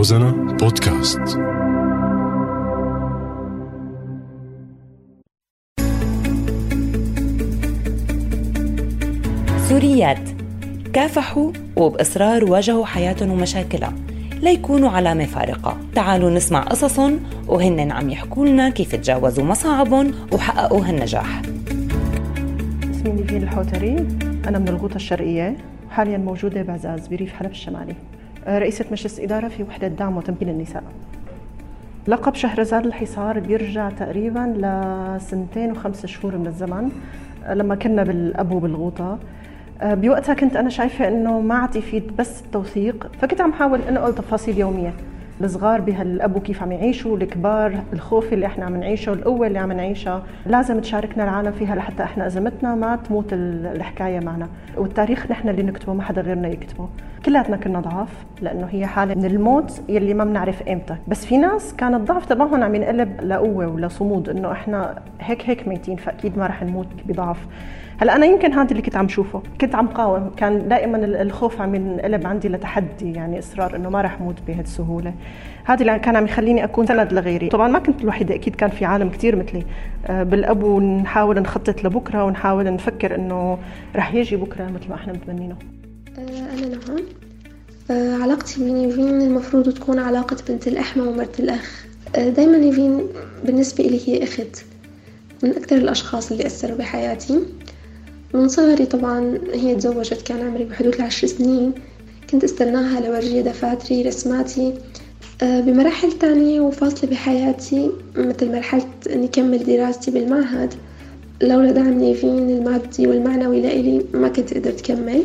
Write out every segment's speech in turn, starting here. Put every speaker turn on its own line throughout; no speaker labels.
روزانا بودكاست.
سوريات. كافحوا وبإصرار واجهوا حياتهم ومشاكلها. ليكونوا علامة فارقة. تعالوا نسمع قصصهم وهن عم يحكوا لنا كيف تجاوزوا مصاعبهم وحققوا هالنجاح.
اسمي نيفين الحوتري. أنا من الغوطة الشرقية وحاليا موجودة بعزاز بريف حلب الشمالي. رئيسة مجلس إدارة في وحدة دعم وتمكين النساء. لقب شهرزاد الحصار بيرجع تقريبا لسنتين وخمس شهور من الزمن لما كنا بالأبو بالغوطة بوقتها كنت أنا شايفة إنه ما عاد يفيد بس التوثيق فكنت عم حاول أنقل تفاصيل يومية. الصغار بهالأبو كيف عم يعيشوا الكبار الخوف اللي إحنا عم نعيشه القوة اللي عم نعيشها. لازم تشاركنا العالم فيها لحتى إحنا أزمتنا ما تموت الحكاية معنا. والتاريخ نحن اللي نكتبه ما حدا غيرنا يكتبه. كلياتنا كنا ضعاف لأنه هي حالة من الموت يلي ما بنعرف إمتى. بس في ناس كان الضعف تبعهم عم ينقلب لقوة ولصمود إنه إحنا هيك هيك ميتين فأكيد ما رح نموت بضعف. هلأ أنا يمكن هذا اللي كنت عم شوفه. كنت عم قاوم كان دائما الخوف عم ينقلب عندي لتحدي يعني إصرار إنه ما رح موت بهذه السهوله هذا اللي كان عم يخليني أكون سند لغيري. طبعا ما كنت الوحيدة أكيد كان في عالم كثير مثلي. آه، بالابو نحاول نخطط لبكرة ونحاول نفكر إنه رح يجي بكرة مثل ما إحنا متمنينه.
آه، أنا نهان آه، علاقتي بين يفين المفروض تكون علاقة بنت الأحمى ومرت الأخ. دايما يفين بالنسبة إلي هي أخت من أكثر الأشخاص اللي أثروا بحياتي. من صغري طبعا هي تزوجت كان عمري بحدود العشر سنين. كنت استناها لورجي دفاتري رسماتي. بمراحل تانية وفاصلة بحياتي مثل مرحلة إني كمل دراستي بالمعهد لولا دعم نيفين المادي والمعنوي لإلي ما كنت قدرت كمل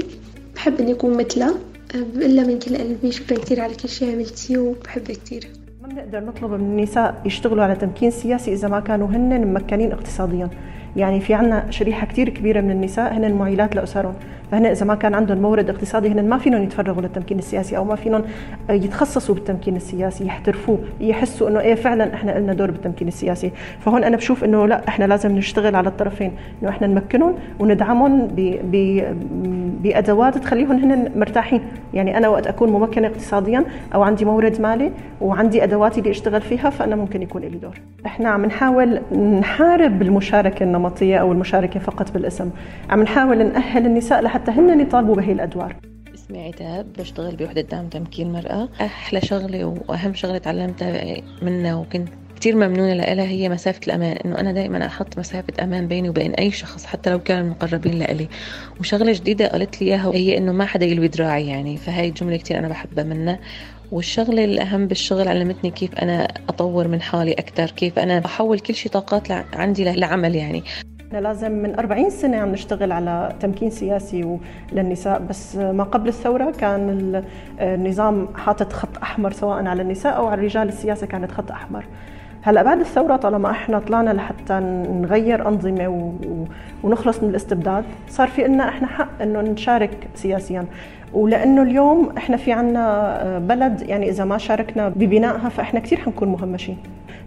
بحب إني أكون مثلها آه، بقلها من كل قلبي. شكرا كتير على كل شي عملتيه وبحبها كتير
ما بنقدر نطلب من النساء يشتغلوا على تمكين سياسي إذا ما كانوا هن ممكنين اقتصاديا. يعني في عنا شريحة كتير كبيرة من النساء هن معيلات لأسرهم. فهن إذا ما كان عندهم مورد اقتصادي هن ما فيهم يتفرغوا للتمكين السياسي أو ما فيهم يتخصصوا بالتمكين السياسي يحترفوه يحسوا إنه إيه فعلا إحنا لنا دور بالتمكين السياسي. فهون أنا بشوف إنه لا إحنا لازم نشتغل على الطرفين إنه إحنا نمكنهم وندعمهم بأدوات تخليهم هن مرتاحين. يعني أنا وقت أكون ممكنة اقتصاديا أو عندي مورد مالي وعندي أدواتي اللي أشتغل فيها فأنا ممكن يكون لي دور. إحنا عم نحاول نحارب المشاركة النمطية أو المشاركة فقط بالاسم. عم نحاول نأهل النساء لحتى هن يطالبوا بهي الأدوار.
اسمي عتاب بشتغل بوحدة دعم تمكين المرأة أحلى شغلة وأهم شغلة تعلمتها منها وكنت كثير ممنونة لها هي مسافة الأمان إنه أنا دائما أحط مسافة أمان بيني وبين أي شخص حتى لو كانوا مقربين لإلي. وشغلة جديدة قالت لي إياها هي إنه ما حدا يلوي دراعي يعني فهي الجملة كثير أنا بحبها منها. والشغلة الأهم بالشغل علمتني كيف أنا أطور من حالي أكثر كيف أنا بحول كل شيء طاقات عندي لعمل يعني.
إحنا لازم من 40 سنة عم نشتغل على تمكين سياسي للنساء بس ما قبل الثورة كان النظام حاطط خط أحمر سواء على النساء أو على الرجال السياسة كانت خط أحمر. هلا بعد الثورة طالما إحنا طلعنا لحتى نغير أنظمة ونخلص من الاستبداد صار في لنا إحنا حق إنه نشارك سياسيا. ولأنه اليوم إحنا في عنا بلد يعني إذا ما شاركنا ببنائها فإحنا كثير حنكون مهمشين.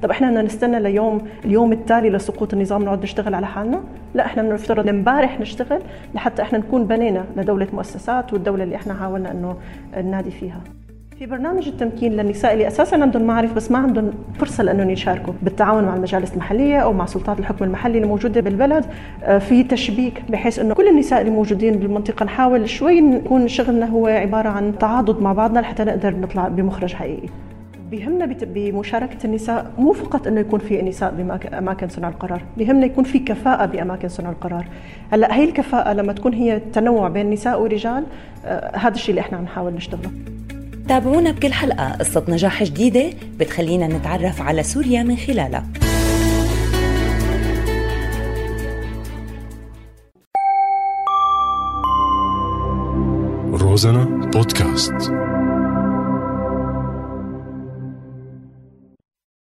طب إحنا بدنا نستنى ليوم اليوم التالي لسقوط النظام نقعد نشتغل على حالنا؟ لا إحنا بنفترض امبارح نشتغل لحتى إحنا نكون بنينا لدولة مؤسسات والدولة اللي إحنا حاولنا إنه ننادي فيها. في برنامج التمكين للنساء اللي أساسا عندهم معرفة بس ما عندهم فرصة لأنهم يشاركوا بالتعاون مع المجالس المحلية أو مع سلطات الحكم المحلي اللي موجودة بالبلد آه، في تشبيك بحيث إنه كل النساء اللي موجودين بالمنطقة نحاول شوي نكون شغلنا هو عبارة عن تعاضد مع بعضنا لحتى نقدر نطلع بمخرج حقيقي بيهمنا بمشاركة النساء مو فقط إنه يكون في نساء باماكن صنع القرار، بيهمنا يكون في كفاءة بأماكن صنع القرار. هلأ هي الكفاءة لما تكون هي تنوع بين نساء ورجال آه هذا الشيء اللي إحنا عم نحاول نشتغله.
تابعونا بكل حلقة قصة نجاح جديدة بتخلينا نتعرف على سوريا من خلالها.
روزانا بودكاست